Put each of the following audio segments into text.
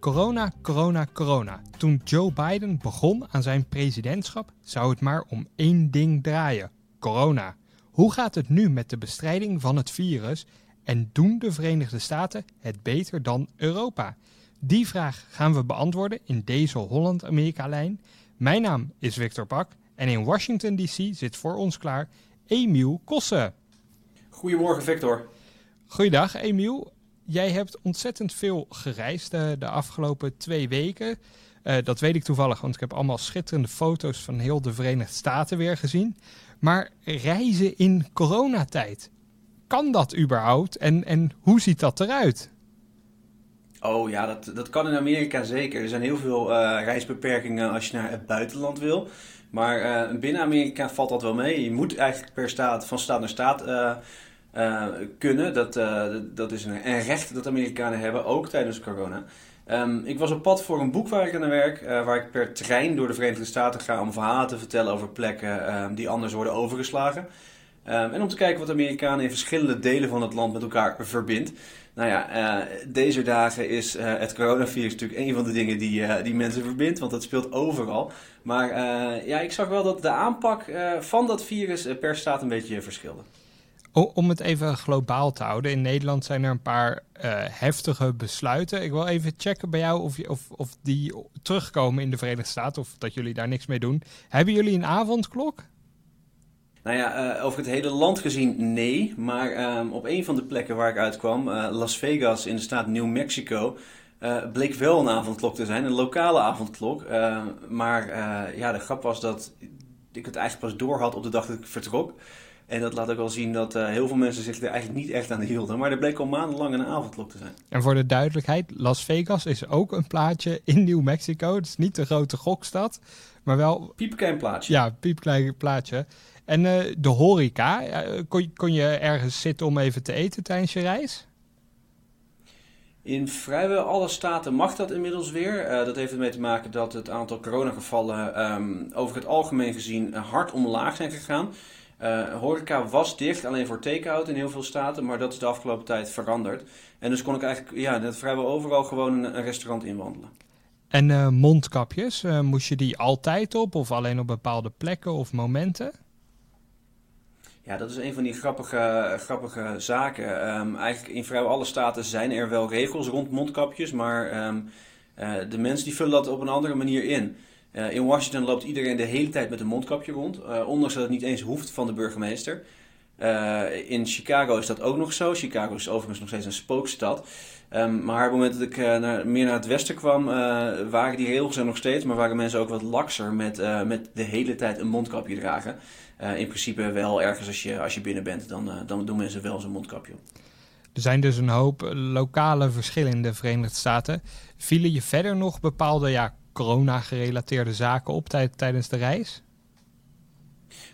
Corona, corona, corona. Toen Joe Biden begon aan zijn presidentschap, zou het maar om één ding draaien: corona. Hoe gaat het nu met de bestrijding van het virus en doen de Verenigde Staten het beter dan Europa? Die vraag gaan we beantwoorden in deze Holland-Amerika-lijn. Mijn naam is Victor Pak en in Washington DC zit voor ons klaar Emiel Kossen. Goedemorgen Victor. Goeiedag Emiel. Jij hebt ontzettend veel gereisd de, de afgelopen twee weken. Uh, dat weet ik toevallig, want ik heb allemaal schitterende foto's van heel de Verenigde Staten weer gezien. Maar reizen in coronatijd, kan dat überhaupt en, en hoe ziet dat eruit? Oh ja, dat, dat kan in Amerika zeker. Er zijn heel veel uh, reisbeperkingen als je naar het buitenland wil. Maar binnen Amerika valt dat wel mee. Je moet eigenlijk per staat, van staat naar staat uh, kunnen. Dat, dat is een, een, recht dat Amerikanen hebben, ook tijdens corona. Um, ik was op pad voor een boek waar ik aan werk, waar ik per trein door de Verenigde Staten ga om verhalen te vertellen over plekken um, die anders worden overgeslagen. Um, en om te kijken wat Amerikanen in verschillende delen van het land met elkaar verbindt. Nou ja, uh, deze dagen is het coronavirus natuurlijk een van de dingen die, die mensen verbindt, want dat speelt overal. Maar ja, ik zag wel dat de aanpak van dat virus per staat een beetje verschilde. Om het even globaal te houden, in Nederland zijn er een paar heftige besluiten. Ik wil even checken bij jou of, je, of, of die terugkomen in de Verenigde Staten of dat jullie daar niks mee doen. Hebben jullie een avondklok? Nou ja, uh, over het hele land gezien nee. Maar um, op een van de plekken waar ik uitkwam, uh, Las Vegas in de staat New Mexico, uh, bleek wel een avondklok te zijn. Een lokale avondklok. maar ja, de grap was dat ik het eigenlijk pas door had op de dag dat ik vertrok. En dat laat ook wel zien dat heel veel mensen zich er eigenlijk niet echt aan hielden. Maar er bleek al maandenlang een avondklok te zijn. En voor de duidelijkheid, Las Vegas is ook een plaatje in New Mexico. Het is niet de grote gokstad, maar wel... Piepklein plaatje. Ja, piepklein plaatje. En uh, de horeca, uh, kon, kon je ergens zitten om even te eten tijdens je reis? In vrijwel alle staten mag dat inmiddels weer. Uh, dat heeft ermee te maken dat het aantal coronagevallen um, over het algemeen gezien hard omlaag zijn gegaan. Horeca was dicht, alleen voor take-out in heel veel staten, maar dat is de afgelopen tijd veranderd. En dus kon ik eigenlijk ja, net vrijwel overal gewoon een, een restaurant inwandelen. En mondkapjes, moest je die altijd op of alleen op bepaalde plekken of momenten? Ja, dat is een van die grappige, grappige zaken. Um, eigenlijk in vrijwel alle staten zijn er wel regels rond mondkapjes, maar um, uh, de mensen die vullen dat op een andere manier in. Uh, in Washington loopt iedereen de hele tijd met een mondkapje rond, uh, ondanks dat het niet eens hoeft van de burgemeester. in Chicago is dat ook nog zo. Chicago is overigens nog steeds een spookstad. Um, maar op het moment dat ik naar, meer naar het westen kwam, waren die regels er nog steeds, maar waren mensen ook wat lakser met, met de hele tijd een mondkapje dragen. In principe wel ergens als je, als je binnen bent, dan, dan doen mensen wel zo'n mondkapje op. Er zijn dus een hoop lokale verschillen in de Verenigde Staten. Vielen je verder nog bepaalde ja, corona-gerelateerde zaken op tijdens de reis?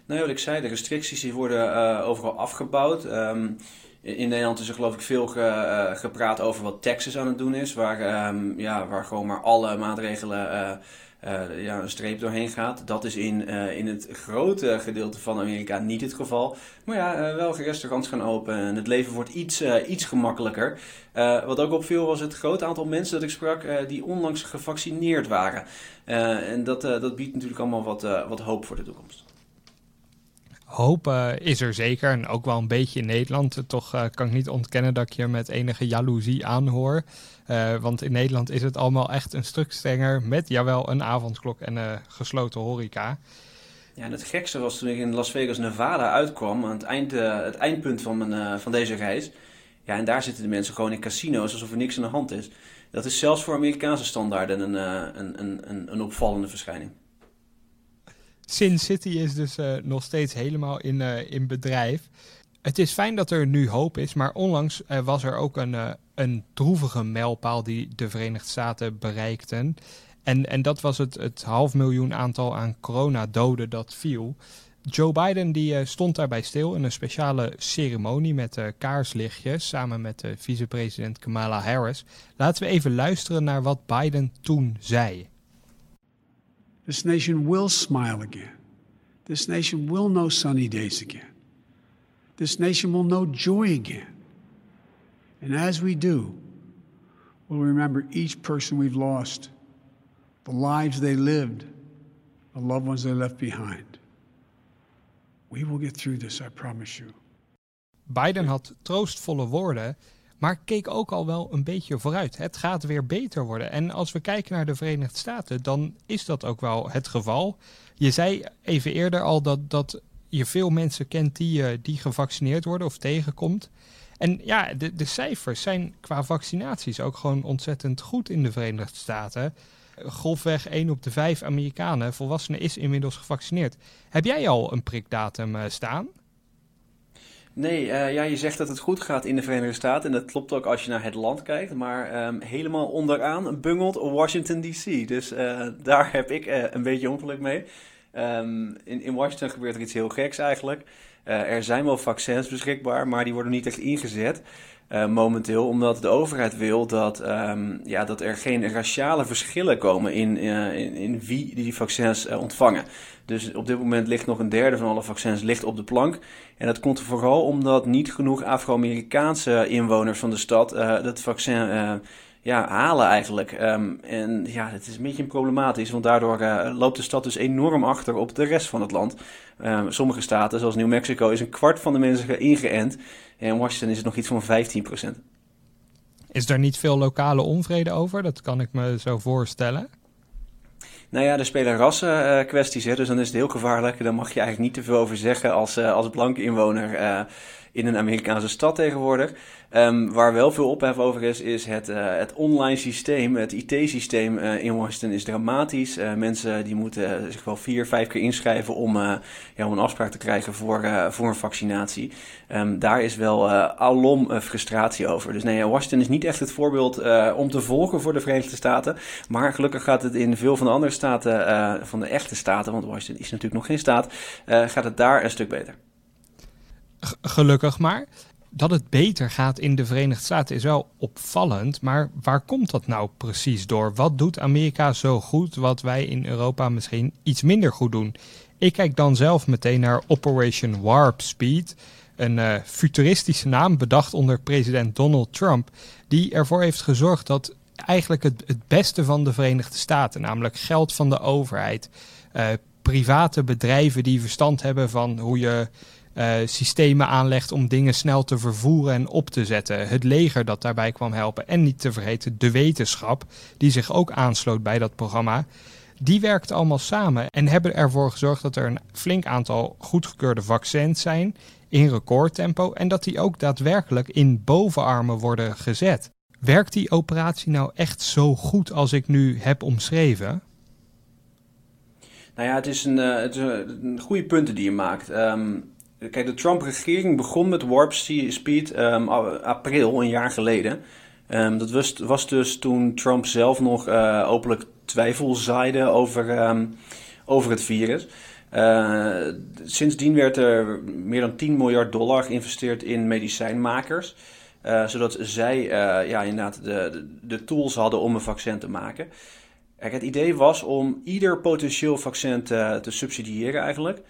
Nou, wat ik zei, de restricties die worden uh, overal afgebouwd. Um, in Nederland is er geloof ik veel ge, gepraat over wat Texas aan het doen is, waar, um, ja, waar gewoon maar alle maatregelen uh, ja, een streep doorheen gaat. Dat is in, uh, in het grote gedeelte van Amerika niet het geval. Maar ja, uh, wel restaurants gaan open en het leven wordt iets, iets gemakkelijker. wat ook opviel was het grote aantal mensen dat ik sprak die onlangs gevaccineerd waren. en dat, dat biedt natuurlijk allemaal wat, wat hoop voor de toekomst. Hoop is er zeker en ook wel een beetje in Nederland. Toch kan ik niet ontkennen dat ik je met enige jaloezie aanhoor. Uh, want in Nederland is het allemaal echt een stuk strenger met jawel een avondklok en gesloten horeca. Ja, en het gekste was toen ik in Las Vegas, Nevada uitkwam, aan het, uh, het eindpunt van, mijn, van deze reis. Ja, en daar zitten de mensen gewoon in casino's alsof er niks aan de hand is. Dat is zelfs voor Amerikaanse standaarden een, een, een, een opvallende verschijning. Sin City is dus nog steeds helemaal in, in bedrijf. Het is fijn dat er nu hoop is, maar onlangs uh, was er ook een, een droevige mijlpaal die de Verenigde Staten bereikten. En, en dat was het, het half miljoen aantal aan coronadoden dat viel. Joe Biden die, stond daarbij stil in een speciale ceremonie met kaarslichtjes samen met vicepresident Kamala Harris. Laten we even luisteren naar wat Biden toen zei. This nation will smile again. This nation will know sunny days again. This nation will know joy again. And as we do, we'll remember each person we've lost, the lives they lived, the loved ones they left behind. We will get through this, I promise you. Biden had troostvolle woorden, maar keek ook al wel een beetje vooruit. Het gaat weer beter worden. En als we kijken naar de Verenigde Staten, dan is dat ook wel het geval. Je zei even eerder al dat, dat je veel mensen kent die, uh, die gevaccineerd worden of tegenkomt. En ja, de, de cijfers zijn qua vaccinaties ook gewoon ontzettend goed in de Verenigde Staten. Golfweg 1 op de 5 Amerikanen, volwassenen, is inmiddels gevaccineerd. Heb jij al een prikdatum uh, staan? Nee, uh, ja, je zegt dat het goed gaat in de Verenigde Staten. En dat klopt ook als je naar het land kijkt. Maar um, helemaal onderaan bungelt Washington DC. Dus uh, daar heb ik uh, een beetje ongeluk mee. Um, in, in Washington gebeurt er iets heel geks eigenlijk. Er zijn wel vaccins beschikbaar, maar die worden niet echt ingezet. Uh, momenteel, omdat de overheid wil dat, um, ja, dat er geen raciale verschillen komen in, uh, in, wie die vaccins ontvangen. Dus op dit moment ligt nog een derde van alle vaccins ligt op de plank. En dat komt vooral omdat niet genoeg Afro-Amerikaanse inwoners van de stad dat vaccin ja, halen eigenlijk. Um, en ja, het is een beetje problematisch, want daardoor loopt de stad dus enorm achter op de rest van het land. Um, sommige staten, zoals New Mexico, is een kwart van de mensen ingeënt. En in Washington is het nog iets van 15%. Is er niet veel lokale onvrede over? Dat kan ik me zo voorstellen. Nou ja, er spelen rassen uh, kwesties, hè, dus dan is het heel gevaarlijk. Daar mag je eigenlijk niet te veel over zeggen als, uh, als blanke inwoner in een Amerikaanse stad tegenwoordig. Um, waar wel veel ophef over is, is het, uh, het online systeem, het IT-systeem uh, in Washington is dramatisch. Uh, mensen die moeten zich wel vier, vijf keer inschrijven om, ja, om een afspraak te krijgen voor, voor een vaccinatie. Um, daar is wel alom frustratie over. Dus nee, Washington is niet echt het voorbeeld om te volgen voor de Verenigde Staten. Maar gelukkig gaat het in veel van de andere staten, van de echte staten, want Washington is natuurlijk nog geen staat, gaat het daar een stuk beter. Gelukkig maar dat het beter gaat in de Verenigde Staten is wel opvallend. Maar waar komt dat nou precies door? Wat doet Amerika zo goed wat wij in Europa misschien iets minder goed doen? Ik kijk dan zelf meteen naar Operation Warp Speed. Een uh, futuristische naam bedacht onder president Donald Trump. Die ervoor heeft gezorgd dat eigenlijk het, het beste van de Verenigde Staten, namelijk geld van de overheid, uh, private bedrijven die verstand hebben van hoe je uh, systemen aanlegt om dingen snel te vervoeren en op te zetten. Het leger dat daarbij kwam helpen. En niet te vergeten de wetenschap, die zich ook aansloot bij dat programma. Die werkten allemaal samen en hebben ervoor gezorgd dat er een flink aantal goedgekeurde vaccins zijn in recordtempo en dat die ook daadwerkelijk in bovenarmen worden gezet. Werkt die operatie nou echt zo goed als ik nu heb omschreven? Nou ja, het is een, uh, het goede punten die je maakt. Um, Kijk, de Trump-regering begon met Warp Speed um, april, een jaar geleden. Um, dat was, was, dus toen Trump zelf nog uh, openlijk twijfel zaaide over, um, over het virus. Uh, sindsdien werd er meer dan 10 miljard dollar geïnvesteerd in medicijnmakers. Uh, zodat zij ja, inderdaad de, de, tools hadden om een vaccin te maken. Kijk, het idee was om ieder potentieel vaccin te, te subsidiëren eigenlijk.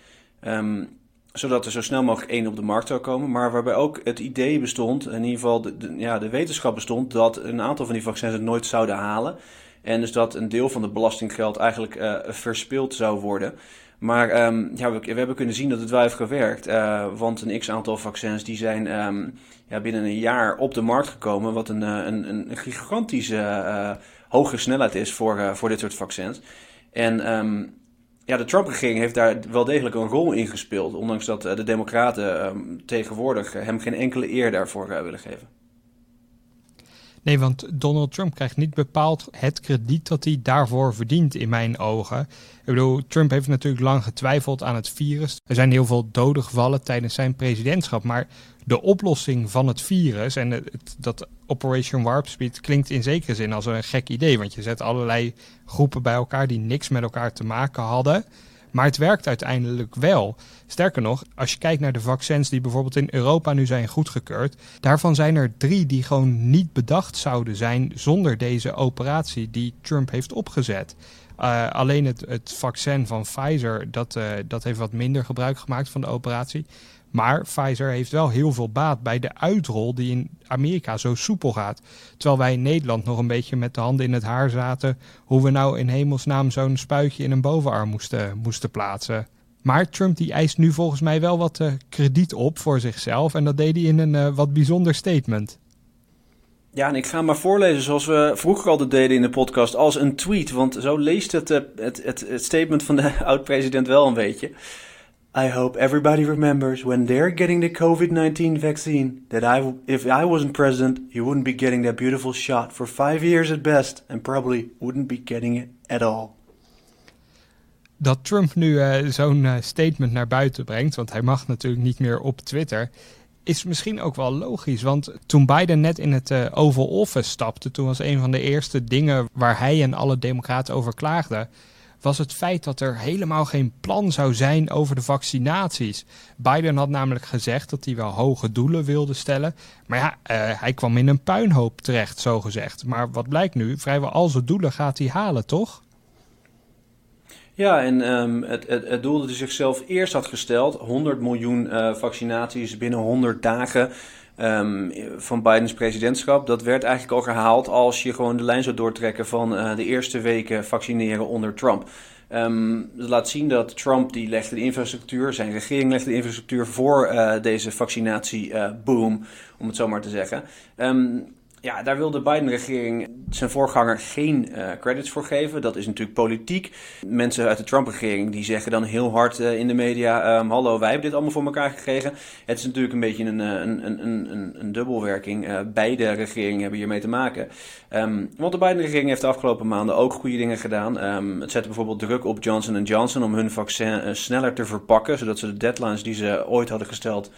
Zodat er zo snel mogelijk één op de markt zou komen. Maar waarbij ook het idee bestond, in ieder geval de, ja, de wetenschap bestond, dat een aantal van die vaccins het nooit zouden halen. En dus dat een deel van het belastinggeld eigenlijk uh, verspild zou worden. Maar um, ja, we, we, hebben kunnen zien dat het wel heeft gewerkt. Uh, want een x-aantal vaccins die zijn um, ja, binnen een jaar op de markt gekomen. Wat een, eh, een, een gigantische hoge snelheid is voor, voor dit soort vaccins. En um, ja, de Trump-regering heeft daar wel degelijk een rol in gespeeld. Ondanks dat eh, de Democraten ehm, tegenwoordig hem geen enkele eer daarvoor uh, willen geven. Nee, want Donald Trump krijgt niet bepaald het krediet dat hij daarvoor verdient, in mijn ogen. Ik bedoel, Trump heeft natuurlijk lang getwijfeld aan het virus. Er zijn heel veel doden gevallen tijdens zijn presidentschap. Maar de oplossing van het virus en het, dat Operation Warp Speed klinkt in zekere zin als een gek idee. Want je zet allerlei groepen bij elkaar die niks met elkaar te maken hadden. Maar het werkt uiteindelijk wel. Sterker nog, als je kijkt naar de vaccins die bijvoorbeeld in Europa nu zijn goedgekeurd, daarvan zijn er drie die gewoon niet bedacht zouden zijn zonder deze operatie die Trump heeft opgezet. Uh, alleen het, het, vaccin van Pfizer, dat, uh, dat heeft wat minder gebruik gemaakt van de operatie. Maar Pfizer heeft wel heel veel baat bij de uitrol die in Amerika zo soepel gaat. Terwijl wij in Nederland nog een beetje met de handen in het haar zaten hoe we nou in hemelsnaam zo'n spuitje in een bovenarm moesten, moesten plaatsen. Maar Trump die eist nu volgens mij wel wat uh, krediet op voor zichzelf en dat deed hij in een uh, wat bijzonder statement. Ja, en ik ga maar voorlezen zoals we vroeger altijd deden in de podcast als een tweet. Want zo leest het, uh, het, het, het statement van de oud-president wel een beetje. I hope everybody remembers when they're getting the COVID 19 vaccine that I, if I wasn't president, you wouldn't be getting that beautiful shot for five years at best and probably wouldn't be getting it at all. Dat Trump nu uh, zo'n uh, statement naar buiten brengt, want hij mag natuurlijk niet meer op Twitter, is misschien ook wel logisch. Want toen Biden net in het uh, Oval Office stapte, toen was een van de eerste dingen waar hij en alle democraten over klaagden was het feit dat er helemaal geen plan zou zijn over de vaccinaties. Biden had namelijk gezegd dat hij wel hoge doelen wilde stellen. Maar ja, uh, hij kwam in een puinhoop terecht, zo gezegd. Maar wat blijkt nu? Vrijwel al zijn doelen gaat hij halen, toch? Ja, en um, het, het, het, doel dat hij zichzelf eerst had gesteld: 100 miljoen uh, vaccinaties binnen 100 dagen. Um, van Bidens presidentschap. Dat werd eigenlijk al gehaald als je gewoon de lijn zou doortrekken van uh, de eerste weken vaccineren onder Trump. Um, dat laat zien dat Trump die legde de infrastructuur, zijn regering legde de infrastructuur voor uh, deze vaccinatieboom, uh, om het zo maar te zeggen. Um, ja, daar wil de Biden-regering zijn voorganger geen uh, credits voor geven. Dat is natuurlijk politiek. Mensen uit de Trump-regering die zeggen dan heel hard uh, in de media: um, Hallo, wij hebben dit allemaal voor elkaar gekregen. Het is natuurlijk een beetje een, een, een, een, een dubbelwerking. Beide regeringen hebben hiermee te maken. Um, want de Biden-regering heeft de afgelopen maanden ook goede dingen gedaan. Um, het zette bijvoorbeeld druk op Johnson Johnson om hun vaccin sneller te verpakken, zodat ze de deadlines die ze ooit hadden gesteld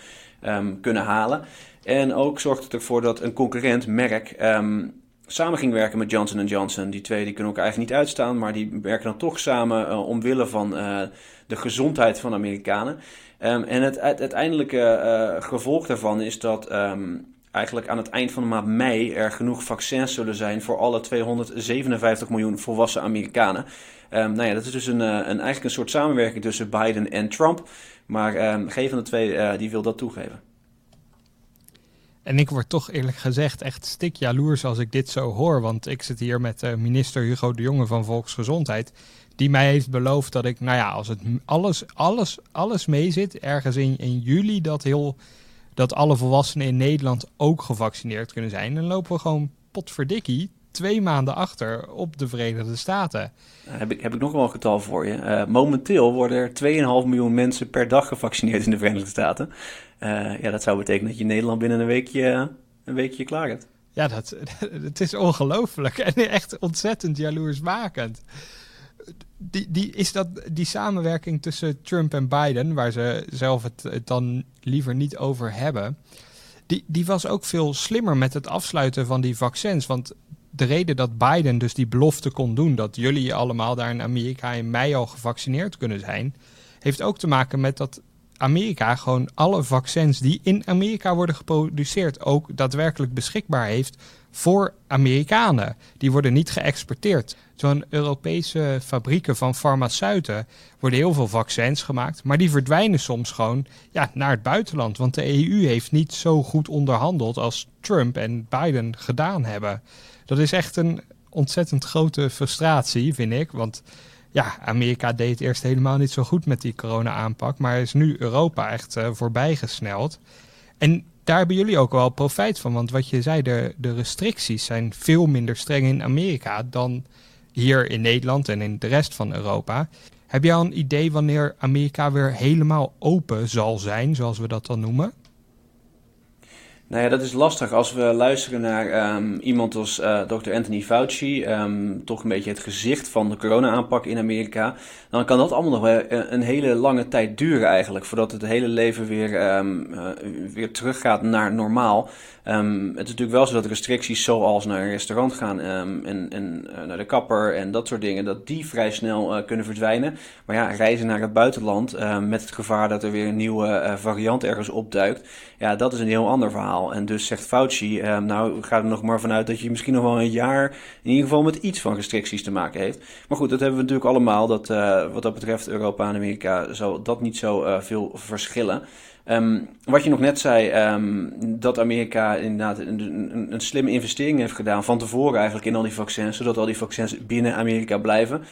kunnen halen. En ook zorgt het ervoor dat een concurrent, merk, um, samen ging werken met Johnson Johnson. Die twee die kunnen elkaar eigenlijk niet uitstaan, maar die werken dan toch samen uh, omwille van uh, de gezondheid van Amerikanen. Um, en het, uiteindelijke uh, gevolg daarvan is dat eigenlijk aan het eind van de maand mei er genoeg vaccins zullen zijn voor alle 257 miljoen volwassen Amerikanen. Um, nou ja, dat is dus een, een, eigenlijk een soort samenwerking tussen Biden en Trump. Maar um, geen van de twee die wil dat toegeven. En ik word toch eerlijk gezegd echt stik jaloers als ik dit zo hoor. Want ik zit hier met uh, minister Hugo de Jonge van Volksgezondheid. Die mij heeft beloofd dat ik, nou ja, als het alles, alles, alles meezit, ergens in, in juli dat, heel, dat alle volwassenen in Nederland ook gevaccineerd kunnen zijn. Dan lopen we gewoon potverdikkie twee maanden achter op de Verenigde Staten. Heb ik, heb ik nog wel een getal voor je. Uh, momenteel worden er 2,5 miljoen mensen per dag gevaccineerd in de Verenigde Staten. Uh, ja, dat zou betekenen dat je Nederland binnen een weekje, een weekje klaar hebt. Ja, dat, het is ongelooflijk en echt ontzettend jaloersmakend. Die, die, is dat die samenwerking tussen Trump en Biden, waar ze zelf het, dan liever niet over hebben, die, die was ook veel slimmer met het afsluiten van die vaccins. Want de reden dat Biden dus die belofte kon doen dat jullie allemaal daar in Amerika in mei al gevaccineerd kunnen zijn, heeft ook te maken met dat Amerika gewoon alle vaccins die in Amerika worden geproduceerd ook daadwerkelijk beschikbaar heeft voor Amerikanen. Die worden niet geëxporteerd. Zo'n Europese fabrieken van farmaceuten worden heel veel vaccins gemaakt, maar die verdwijnen soms gewoon ja, naar het buitenland. Want de EU heeft niet zo goed onderhandeld als Trump en Biden gedaan hebben. Dat is echt een ontzettend grote frustratie, vind ik. Want ja, Amerika deed eerst helemaal niet zo goed met die corona-aanpak, maar is nu Europa echt uh, voorbijgesneld. En daar hebben jullie ook wel profijt van, want wat je zei, de, restricties zijn veel minder streng in Amerika dan hier in Nederland en in de rest van Europa. Heb jij al een idee wanneer Amerika weer helemaal open zal zijn, zoals we dat dan noemen? Nou ja, dat is lastig als we luisteren naar ehm, iemand als uh, Dr. Anthony Fauci, um, toch een beetje het gezicht van de corona-aanpak in Amerika. Dan kan dat allemaal nog wel een hele lange tijd duren eigenlijk, voordat het hele leven weer, um, weer teruggaat naar normaal. het is natuurlijk wel zo dat restricties zoals naar een restaurant gaan en, en naar de kapper en dat soort dingen, dat die vrij snel kunnen verdwijnen. Maar ja, reizen naar het buitenland met het gevaar dat er weer een nieuwe variant ergens opduikt, ja, dat is een heel ander verhaal. En dus zegt Fauci, uh, nou gaat er nog maar vanuit dat je misschien nog wel een jaar in ieder geval met iets van restricties te maken heeft. Maar goed, dat hebben we natuurlijk allemaal. Dat, uh, wat dat betreft Europa en Amerika zal dat niet zo uh, veel verschillen. Um, wat je nog net zei, um, dat Amerika inderdaad een, een, slimme investering heeft gedaan van tevoren eigenlijk in al die vaccins, zodat al die vaccins binnen Amerika blijven.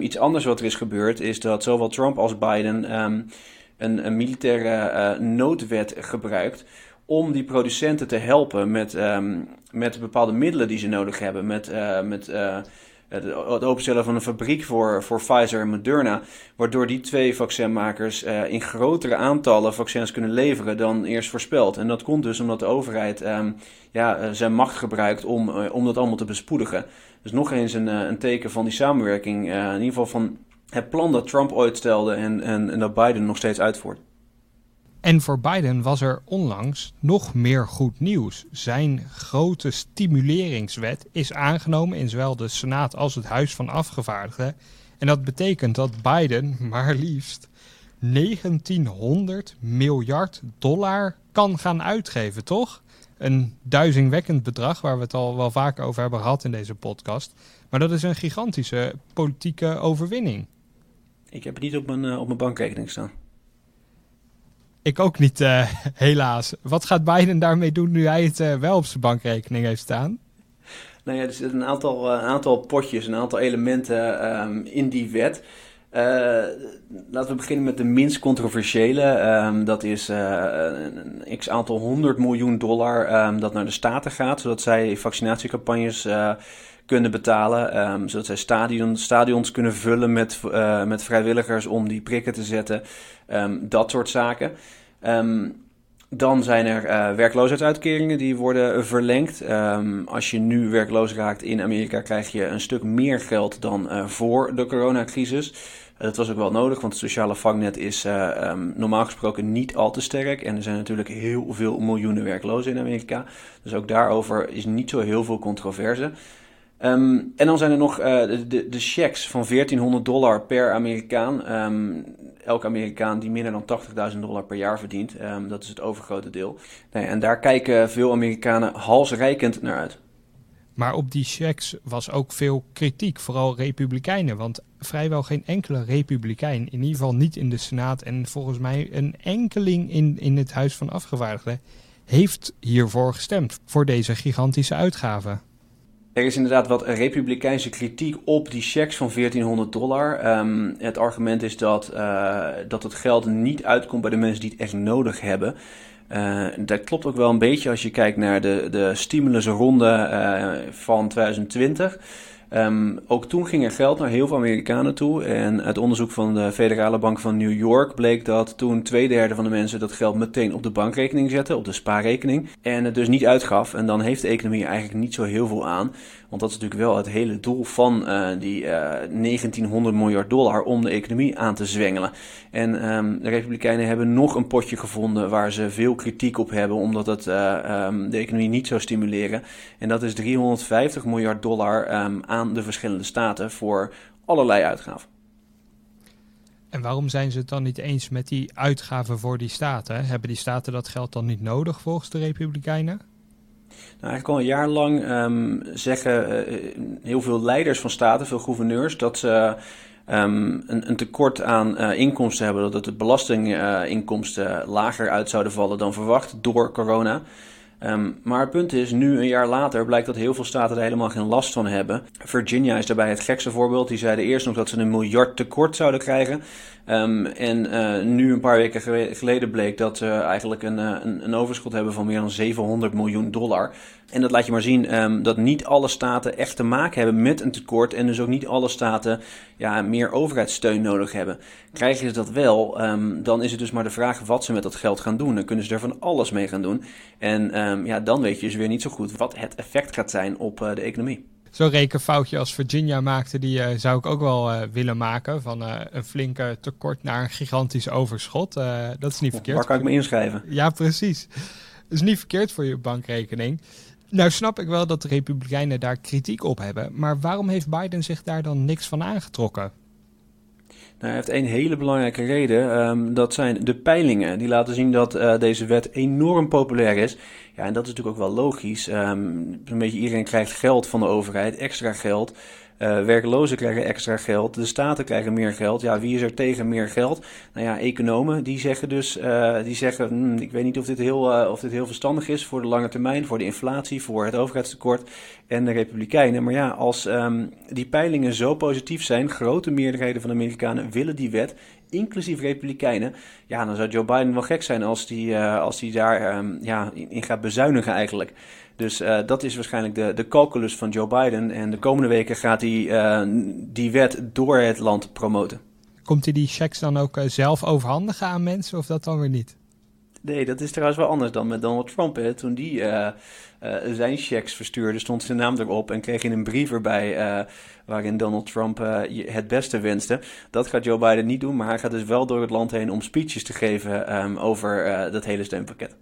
Iets anders wat er is gebeurd is dat zowel Trump als Biden een, een militaire uh, noodwet gebruikt om die producenten te helpen met, um, met bepaalde middelen die ze nodig hebben. Met, uh, met uh, het, openstellen van een fabriek voor, voor Pfizer en Moderna. Waardoor die twee vaccinmakers in grotere aantallen vaccins kunnen leveren dan eerst voorspeld. En dat komt dus omdat de overheid um, ja, zijn macht gebruikt om, om dat allemaal te bespoedigen. Dus nog eens een, een teken van die samenwerking. in ieder geval van het plan dat Trump ooit stelde en, en, en dat Biden nog steeds uitvoert. En voor Biden was er onlangs nog meer goed nieuws. Zijn grote stimuleringswet is aangenomen in zowel de Senaat als het Huis van Afgevaardigden. En dat betekent dat Biden maar liefst 1900 miljard dollar kan gaan uitgeven, toch? Een duizingwekkend bedrag waar we het al wel vaker over hebben gehad in deze podcast. Maar dat is een gigantische politieke overwinning. Ik heb het niet op mijn, uh, op mijn bankrekening staan. Ik ook niet, uh, helaas. Wat gaat Biden daarmee doen nu hij het uh, wel op zijn bankrekening heeft staan? Nou ja, er zitten een aantal, uh, aantal potjes, een aantal elementen um, in die wet. laten we beginnen met de minst controversiële. Um, dat is een x aantal honderd miljoen dollar um, dat naar de staten gaat, zodat zij vaccinatiecampagnes kunnen betalen. Um, zodat zij stadion, stadions kunnen vullen met, uh, met vrijwilligers om die prikken te zetten. Um, dat soort zaken. Um, dan zijn er uh, werkloosheidsuitkeringen die worden verlengd. als je nu werkloos raakt in Amerika, krijg je een stuk meer geld dan uh, voor de coronacrisis. Dat was ook wel nodig, want het sociale vangnet is normaal gesproken niet al te sterk. En er zijn natuurlijk heel veel miljoenen werklozen in Amerika. Dus ook daarover is niet zo heel veel controverse. Um, en dan zijn er nog uh, de, de, checks van 1400 dollar per Amerikaan. Um, elke Amerikaan die minder dan 80.000 dollar per jaar verdient. Um, dat is het overgrote deel. Nee, en daar kijken veel Amerikanen halsrijkend naar uit. Maar op die checks was ook veel kritiek, vooral republikeinen. Want vrijwel geen enkele republikein, in ieder geval niet in de Senaat en volgens mij een enkeling in, in het Huis van Afgevaardigden, heeft hiervoor gestemd. Voor deze gigantische uitgaven. Er is inderdaad wat republikeinse kritiek op die checks van 1400 dollar. Um, het argument is dat, uh, dat het geld niet uitkomt bij de mensen die het echt nodig hebben. Uh, dat klopt ook wel een beetje als je kijkt naar de, de stimulusronde uh, van 2020. Um, ook toen ging er geld naar heel veel Amerikanen toe. En uit onderzoek van de Federale Bank van New York bleek dat toen twee derde van de mensen dat geld meteen op de bankrekening zette, op de spaarrekening. En het dus niet uitgaf. En dan heeft de economie eigenlijk niet zo heel veel aan. Want dat is natuurlijk wel het hele doel van uh, die uh, 1900 miljard dollar om de economie aan te zwengelen. En um, de Republikeinen hebben nog een potje gevonden waar ze veel kritiek op hebben, omdat het uh, um, de economie niet zou stimuleren. En dat is 350 miljard dollar um, aan de verschillende staten voor allerlei uitgaven. En waarom zijn ze het dan niet eens met die uitgaven voor die staten? Hebben die staten dat geld dan niet nodig volgens de Republikeinen? Nou, eigenlijk al een jaar lang um, zeggen uh, heel veel leiders van staten, veel gouverneurs, dat ze um, een, een, tekort aan uh, inkomsten hebben. Dat de belastinginkomsten uh, lager uit zouden vallen dan verwacht door corona. Um, maar het punt is, nu een jaar later blijkt dat heel veel staten er helemaal geen last van hebben. Virginia is daarbij het gekste voorbeeld. Die zeiden eerst nog dat ze een miljard tekort zouden krijgen. Um, en uh, nu een paar weken geleden bleek dat ze eigenlijk een, een, een, overschot hebben van meer dan 700 miljoen dollar. En dat laat je maar zien ehm, dat niet alle staten echt te maken hebben met een tekort. En dus ook niet alle staten ja, meer overheidssteun nodig hebben. Krijgen ze dat wel, ehm, dan is het dus maar de vraag wat ze met dat geld gaan doen. Dan kunnen ze er van alles mee gaan doen. En ehm, ja, dan weet je dus weer niet zo goed wat het effect gaat zijn op uh, de economie. Zo'n rekenfoutje als Virginia maakte, die uh, zou ik ook wel uh, willen maken. Van uh, een flinke tekort naar een gigantisch overschot. dat is niet verkeerd. Waar kan ik me inschrijven? Ja, precies. Dat is niet verkeerd voor je bankrekening. Nou snap ik wel dat de Republikeinen daar kritiek op hebben, maar waarom heeft Biden zich daar dan niks van aangetrokken? Nou, hij heeft één hele belangrijke reden. Um, dat zijn de peilingen. Die laten zien dat uh, deze wet enorm populair is. Ja, en dat is natuurlijk ook wel logisch. Um, een beetje iedereen krijgt geld van de overheid, extra geld. Uh, werklozen krijgen extra geld, de staten krijgen meer geld. Ja, wie is er tegen meer geld? Nou ja, economen die zeggen dus, uh, die zeggen, hmm, ik weet niet of dit, heel, uh, of dit heel verstandig is voor de lange termijn, voor de inflatie, voor het overheidstekort en de republikeinen. Maar ja, als um, die peilingen zo positief zijn, grote meerderheden van de Amerikanen willen die wet, inclusief republikeinen, ja, dan zou Joe Biden wel gek zijn als die, als die daar um, ja, in, gaat bezuinigen eigenlijk. Dus uh, dat is waarschijnlijk de, de calculus van Joe Biden. En de komende weken gaat hij uh, die wet door het land promoten. Komt hij die checks dan ook zelf overhandigen aan mensen of dat dan weer niet? Nee, dat is trouwens wel anders dan met Donald Trump. Hè. Toen die zijn checks verstuurde, stond zijn naam erop en kreeg je een brief erbij waarin Donald Trump het beste wenste. Dat gaat Joe Biden niet doen, maar hij gaat dus wel door het land heen om speeches te geven um, over dat hele steunpakket.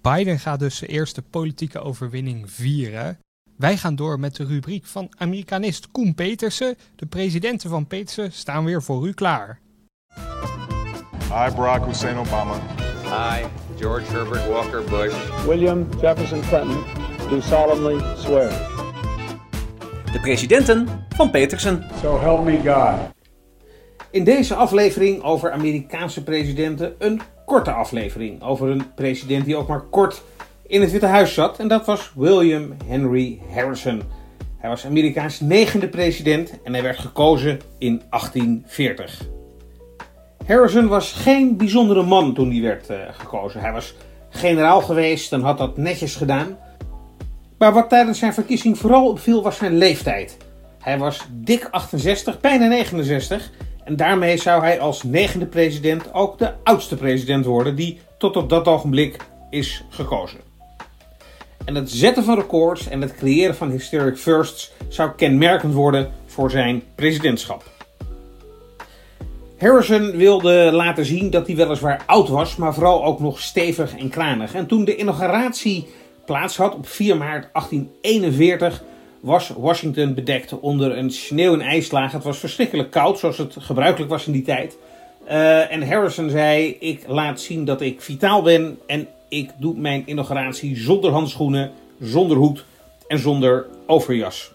Biden gaat dus zijn eerste politieke overwinning vieren. Wij gaan door met de rubriek van Amerikanist Koen Petersen. De presidenten van Petersen staan weer voor u klaar. Hi, Barack Hussein Obama. Hi, George Herbert Walker Bush. William Jefferson Clinton, do solemnly swear. De presidenten van Petersen. So help me God. In deze aflevering over Amerikaanse presidenten een korte aflevering over een president die ook maar kort in het Witte Huis zat. En dat was William Henry Harrison. Hij was Amerikaans negende president en hij werd gekozen in 1840. Harrison was geen bijzondere man toen hij werd uh, gekozen. Hij was generaal geweest en had dat netjes gedaan. Maar wat tijdens zijn verkiezing vooral opviel was zijn leeftijd. Hij was dik 68, bijna 69 en daarmee zou hij als negende president ook de oudste president worden die tot op dat ogenblik is gekozen. En het zetten van records en het creëren van historic firsts zou kenmerkend worden voor zijn presidentschap. Harrison wilde laten zien dat hij weliswaar oud was, maar vooral ook nog stevig en kranig. En toen de inauguratie plaats had op 4 maart 1841 was Washington bedekt onder een sneeuw- en ijslaag. Het was verschrikkelijk koud, zoals het gebruikelijk was in die tijd. Uh, en Harrison zei: Ik laat zien dat ik vitaal ben en ik doe mijn inauguratie zonder handschoenen, zonder hoed en zonder overjas.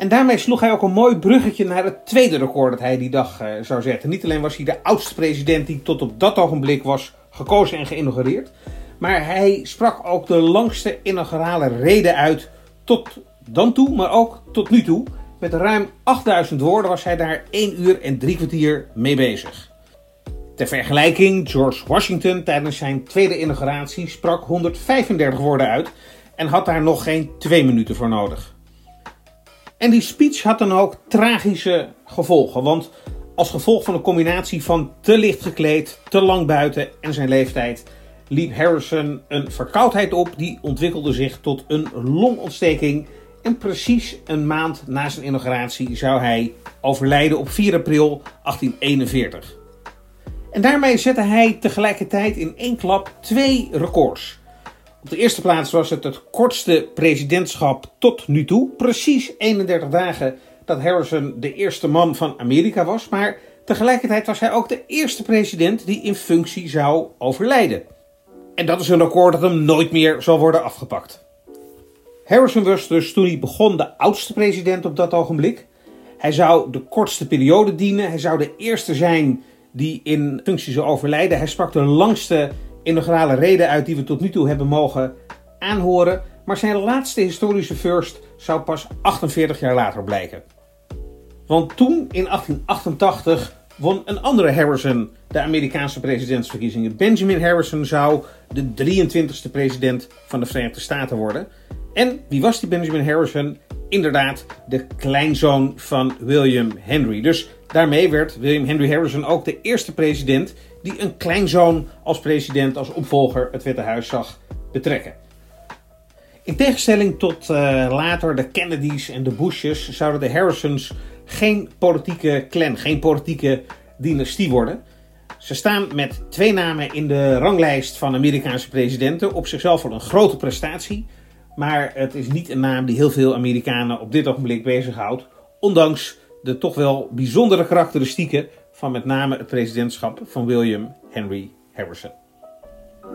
En daarmee sloeg hij ook een mooi bruggetje naar het tweede record dat hij die dag uh, zou zetten. Niet alleen was hij de oudste president die tot op dat ogenblik was gekozen en geïnaugureerd, maar hij sprak ook de langste inaugurale reden uit tot dan toe, maar ook tot nu toe. Met ruim 8000 woorden was hij daar 1 uur en 3 kwartier mee bezig. Ter vergelijking, George Washington tijdens zijn tweede inauguratie sprak 135 woorden uit en had daar nog geen 2 minuten voor nodig. En die speech had dan ook tragische gevolgen, want als gevolg van een combinatie van te licht gekleed, te lang buiten en zijn leeftijd liep Harrison een verkoudheid op die ontwikkelde zich tot een longontsteking en precies een maand na zijn inauguratie zou hij overlijden op 4 april 1841. En daarmee zette hij tegelijkertijd in één klap twee records. Op de eerste plaats was het het kortste presidentschap tot nu toe. Precies 31 dagen dat Harrison de eerste man van Amerika was. Maar tegelijkertijd was hij ook de eerste president die in functie zou overlijden. En dat is een record dat hem nooit meer zal worden afgepakt. Harrison was dus toen hij begon de oudste president op dat ogenblik. Hij zou de kortste periode dienen. Hij zou de eerste zijn die in functie zou overlijden. Hij sprak de langste inaugurale reden uit die we tot nu toe hebben mogen aanhoren. Maar zijn laatste historische first zou pas 48 jaar later blijken. Want toen, in 1888, won een andere Harrison de Amerikaanse presidentsverkiezingen. Benjamin Harrison zou de 23e president van de Verenigde Staten worden. En wie was die Benjamin Harrison? Inderdaad, de kleinzoon van William Henry. Dus daarmee werd William Henry Harrison ook de eerste president die een kleinzoon als president, als opvolger het Witte Huis zag betrekken. In tegenstelling tot uh, later de Kennedys en de Bushes zouden de Harrisons geen politieke clan, geen politieke dynastie worden. Ze staan met twee namen in de ranglijst van Amerikaanse presidenten. Op zichzelf wel een grote prestatie. Maar het is niet een naam die heel veel Amerikanen op dit ogenblik bezighoudt. Ondanks de toch wel bijzondere karakteristieken van met name het presidentschap van William Henry Harrison.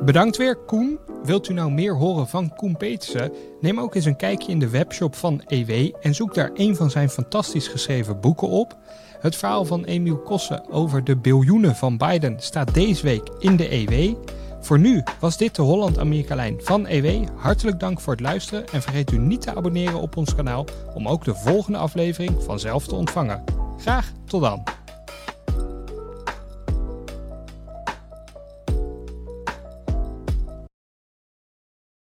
Bedankt weer, Koen. Wilt u nou meer horen van Koen Petersen? Neem ook eens een kijkje in de webshop van EW en zoek daar een van zijn fantastisch geschreven boeken op. Het verhaal van Emiel Kossen over de biljoenen van Biden staat deze week in de EW. Voor nu was dit de Holland-Amerika-lijn van EW. Hartelijk dank voor het luisteren en vergeet u niet te abonneren op ons kanaal om ook de volgende aflevering vanzelf te ontvangen. Graag tot dan.